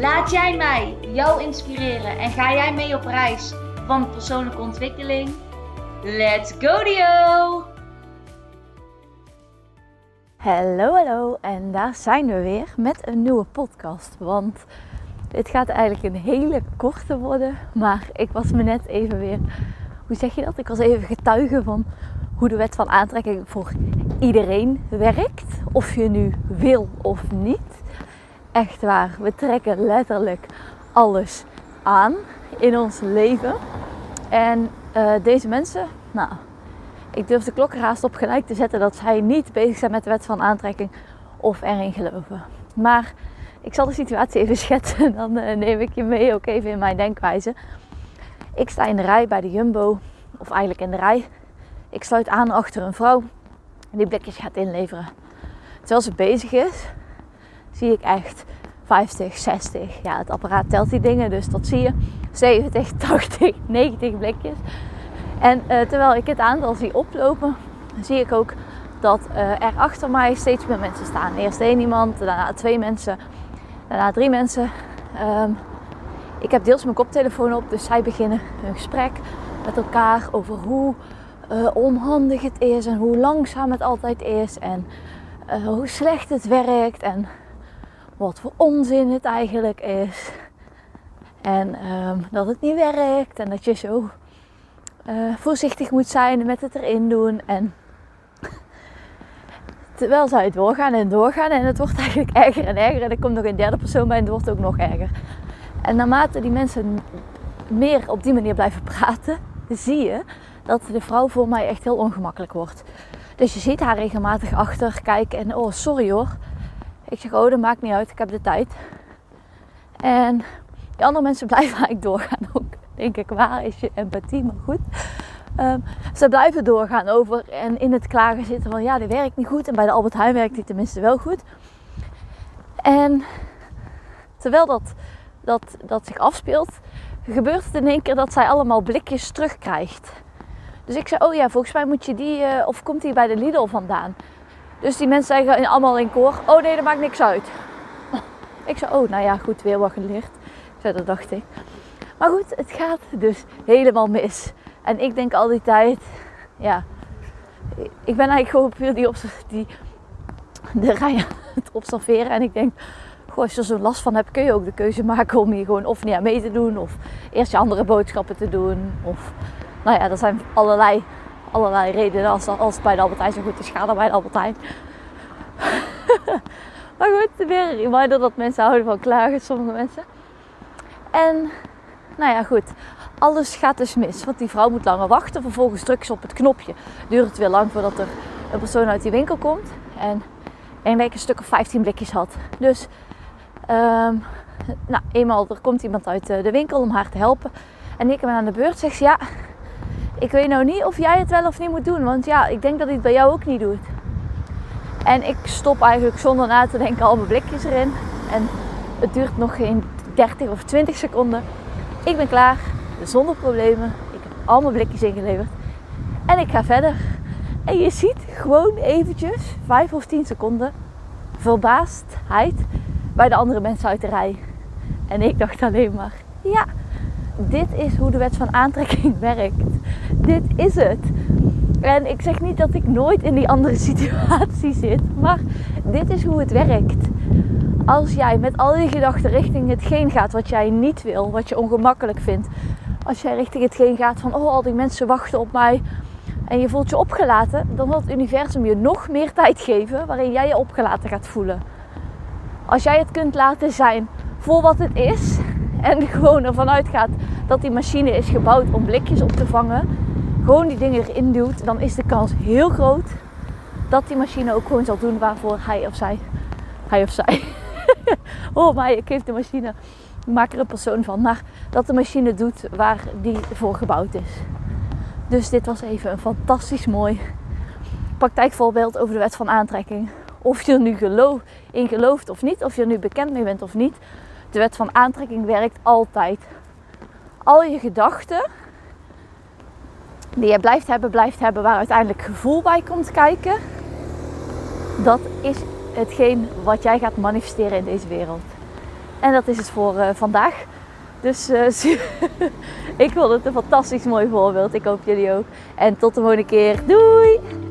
Laat jij mij jou inspireren en ga jij mee op reis van persoonlijke ontwikkeling? Let's go Dio! Hallo, hallo en daar zijn we weer met een nieuwe podcast. Want dit gaat eigenlijk een hele korte worden, maar ik was me net even weer, hoe zeg je dat? Ik was even getuige van hoe de wet van aantrekking voor iedereen werkt. Of je nu wil of niet. Echt waar, we trekken letterlijk alles aan in ons leven. En uh, deze mensen, nou, ik durf de klok er haast op gelijk te zetten dat zij niet bezig zijn met de wet van aantrekking of erin geloven. Maar ik zal de situatie even schetsen, dan uh, neem ik je mee ook even in mijn denkwijze. Ik sta in de rij bij de Jumbo, of eigenlijk in de rij. Ik sluit aan achter een vrouw die blikjes gaat inleveren. Terwijl ze bezig is, zie ik echt 50, 60. Ja, het apparaat telt die dingen, dus dat zie je. 70, 80, 90 blikjes. En uh, terwijl ik het aantal zie oplopen, zie ik ook dat uh, er achter mij steeds meer mensen staan. Eerst één iemand, daarna twee mensen, daarna drie mensen. Um, ik heb deels mijn koptelefoon op, dus zij beginnen hun gesprek met elkaar over hoe uh, onhandig het is en hoe langzaam het altijd is en hoe slecht het werkt en wat voor onzin het eigenlijk is. En um, dat het niet werkt en dat je zo uh, voorzichtig moet zijn met het erin doen. En terwijl zij doorgaan en doorgaan en het wordt eigenlijk erger en erger. En er komt nog een derde persoon bij en het wordt ook nog erger. En naarmate die mensen meer op die manier blijven praten, zie je dat de vrouw voor mij echt heel ongemakkelijk wordt. Dus je ziet haar regelmatig achter kijken en oh sorry hoor. Ik zeg oh dat maakt niet uit, ik heb de tijd. En die andere mensen blijven eigenlijk doorgaan ook. Denk ik, waar is je empathie? Maar goed. Um, ze blijven doorgaan over en in het klagen zitten van ja, dit werkt niet goed. En bij de Albert Heijn werkt die tenminste wel goed. En terwijl dat, dat, dat zich afspeelt, gebeurt het in één keer dat zij allemaal blikjes terugkrijgt. Dus ik zei, oh ja, volgens mij moet je die, uh, of komt die bij de Lidl vandaan? Dus die mensen zeggen allemaal in koor, oh nee, dat maakt niks uit. Ik zei, oh nou ja, goed, weer wat geleerd. Dat dacht ik. Maar goed, het gaat dus helemaal mis. En ik denk al die tijd, ja, ik ben eigenlijk gewoon puur die, die de rij aan het observeren. En ik denk, goh, als je er zo last van hebt, kun je ook de keuze maken om hier gewoon of niet aan mee te doen. Of eerst je andere boodschappen te doen. Of nou ja, er zijn allerlei, allerlei redenen als, als het bij de Albertijn zo goed is, ga dan bij de Albertijn. maar goed, weer een reminder dat mensen houden van klagen, sommige mensen. En nou ja, goed. Alles gaat dus mis. Want die vrouw moet langer wachten. Vervolgens drukt ze op het knopje. Duurt het weer lang voordat er een persoon uit die winkel komt. En één week een stuk of 15 blikjes had. Dus, um, nou, eenmaal er komt iemand uit de winkel om haar te helpen. En ik ben aan de beurt. Zegt ze, ja, ik weet nou niet of jij het wel of niet moet doen. Want ja, ik denk dat hij het bij jou ook niet doet. En ik stop eigenlijk zonder na te denken al mijn blikjes erin. En het duurt nog geen 30 of 20 seconden. Ik ben klaar, zonder problemen. Ik heb al mijn blikjes ingeleverd. En ik ga verder. En je ziet gewoon eventjes, 5 of 10 seconden, verbaasdheid bij de andere mensen uit de rij. En ik dacht alleen maar, ja, dit is hoe de wet van aantrekking werkt. Dit is het. En ik zeg niet dat ik nooit in die andere situatie zit, maar dit is hoe het werkt. Als jij met al die gedachten richting hetgeen gaat wat jij niet wil, wat je ongemakkelijk vindt. Als jij richting hetgeen gaat van, oh, al die mensen wachten op mij. En je voelt je opgelaten, dan wil het universum je nog meer tijd geven waarin jij je opgelaten gaat voelen. Als jij het kunt laten zijn voor wat het is, en gewoon ervan uitgaat dat die machine is gebouwd om blikjes op te vangen, gewoon die dingen erin duwt, dan is de kans heel groot dat die machine ook gewoon zal doen waarvoor hij of zij, hij of zij, oh maar ik geef de machine, ik maak er een persoon van. Maar dat de machine doet waar die voor gebouwd is. Dus dit was even een fantastisch mooi praktijkvoorbeeld over de wet van aantrekking. Of je er nu geloof, in gelooft of niet, of je er nu bekend mee bent of niet. De wet van aantrekking werkt altijd. Al je gedachten die je blijft hebben, blijft hebben, waar uiteindelijk gevoel bij komt kijken. Dat is hetgeen wat jij gaat manifesteren in deze wereld. En dat is het voor uh, vandaag. Dus uh, ik vond het een fantastisch mooi voorbeeld. Ik hoop jullie ook. En tot de volgende keer. Doei!